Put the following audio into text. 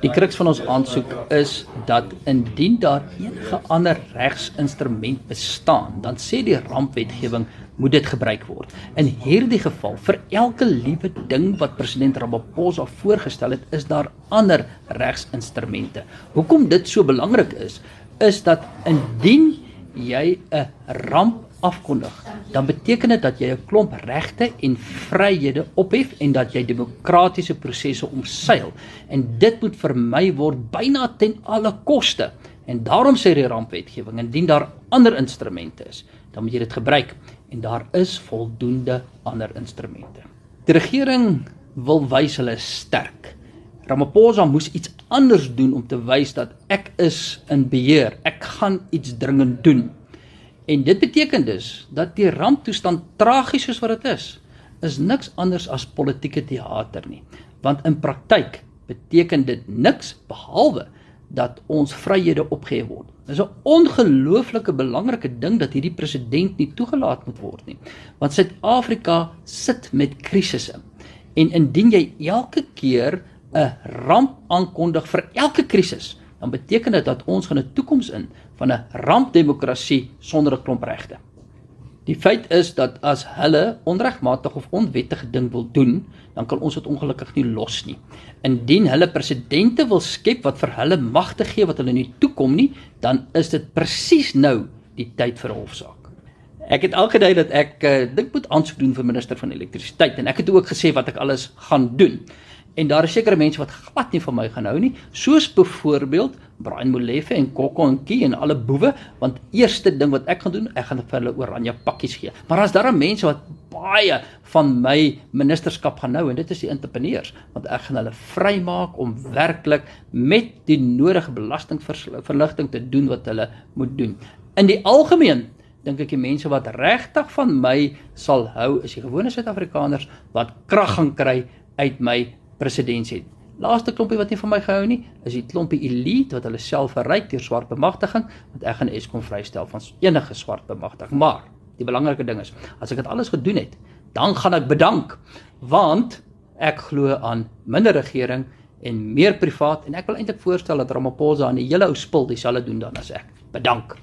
Die kruks van ons aansoek is dat indien daar enige ander regsinstrument bestaan, dan sê die rampwetgewing moet dit gebruik word. In hierdie geval vir elke liewe ding wat president Ramaphosa voorgestel het, is daar ander regsinstrumente. Hoekom dit so belangrik is, is dat indien jy 'n ramp afkondig, dan beteken dit dat jy 'n klomp regte en vryhede ophef en dat jy demokratiese prosesse omseil. En dit moet vermy word byna ten alle koste. En daarom sê die rampwetgewing, indien daar ander instrumente is, dan moet jy dit gebruik en daar is voldoende ander instrumente. Die regering wil wys hulle sterk. Ramaphosa moes iets anders doen om te wys dat ek is in beheer. Ek gaan iets dringend doen. En dit beteken dus dat die ramptoestand tragies soos wat dit is, is niks anders as politieke teater nie. Want in praktyk beteken dit niks behalwe dat ons vryhede opgehef word. Dit is 'n ongelooflike belangrike ding dat hierdie president nie toegelaat moet word nie. Want Suid-Afrika sit met krisisse. En indien jy elke keer 'n ramp aankondig vir elke krisis, dan beteken dit dat ons gaan 'n toekoms in van 'n rampdemokrasie sonder 'n klomp regte. Die feit is dat as hulle onregmatig of onwettige ding wil doen, dan kan ons dit ongelukkig nie los nie. Indien hulle presidente wil skep wat vir hulle magte gee wat hulle nie toekom nie, dan is dit presies nou die tyd vir 'n hofsaak. Ek het al gedui dat ek uh, dink moet aansoek doen vir minister van elektrisiteit en ek het ook gesê wat ek alles gaan doen. En daar is sekere mense wat glad nie van my gaan hou nie, soos byvoorbeeld Brian Molefe en Kokko en Kie en alle boewe, want eerste ding wat ek gaan doen, ek gaan vir hulle oranje pakkies gee. Maar as daar is mense wat baie van my ministerskap gaan hou en dit is die entrepreneurs, want ek gaan hulle vrymaak om werklik met die nodige belastingverligting te doen wat hulle moet doen. In die algemeen dink ek die mense wat regtig van my sal hou is die gewone Suid-Afrikaners wat krag gaan kry uit my presidentskap. Laaste klompie wat nie van my gehou nie, is die klompie elite wat hulle self verryk deur swart bemagtiging, want ek gaan Eskom vrystel van enige swart bemagtiging. Maar die belangrike ding is, as ek dit alles gedoen het, dan gaan ek bedank want ek glo aan minder regering en meer privaat en ek wil eintlik voorstel dat Ramaphosa aan die hele ou spul dieselfde doen dan as ek. Bedank.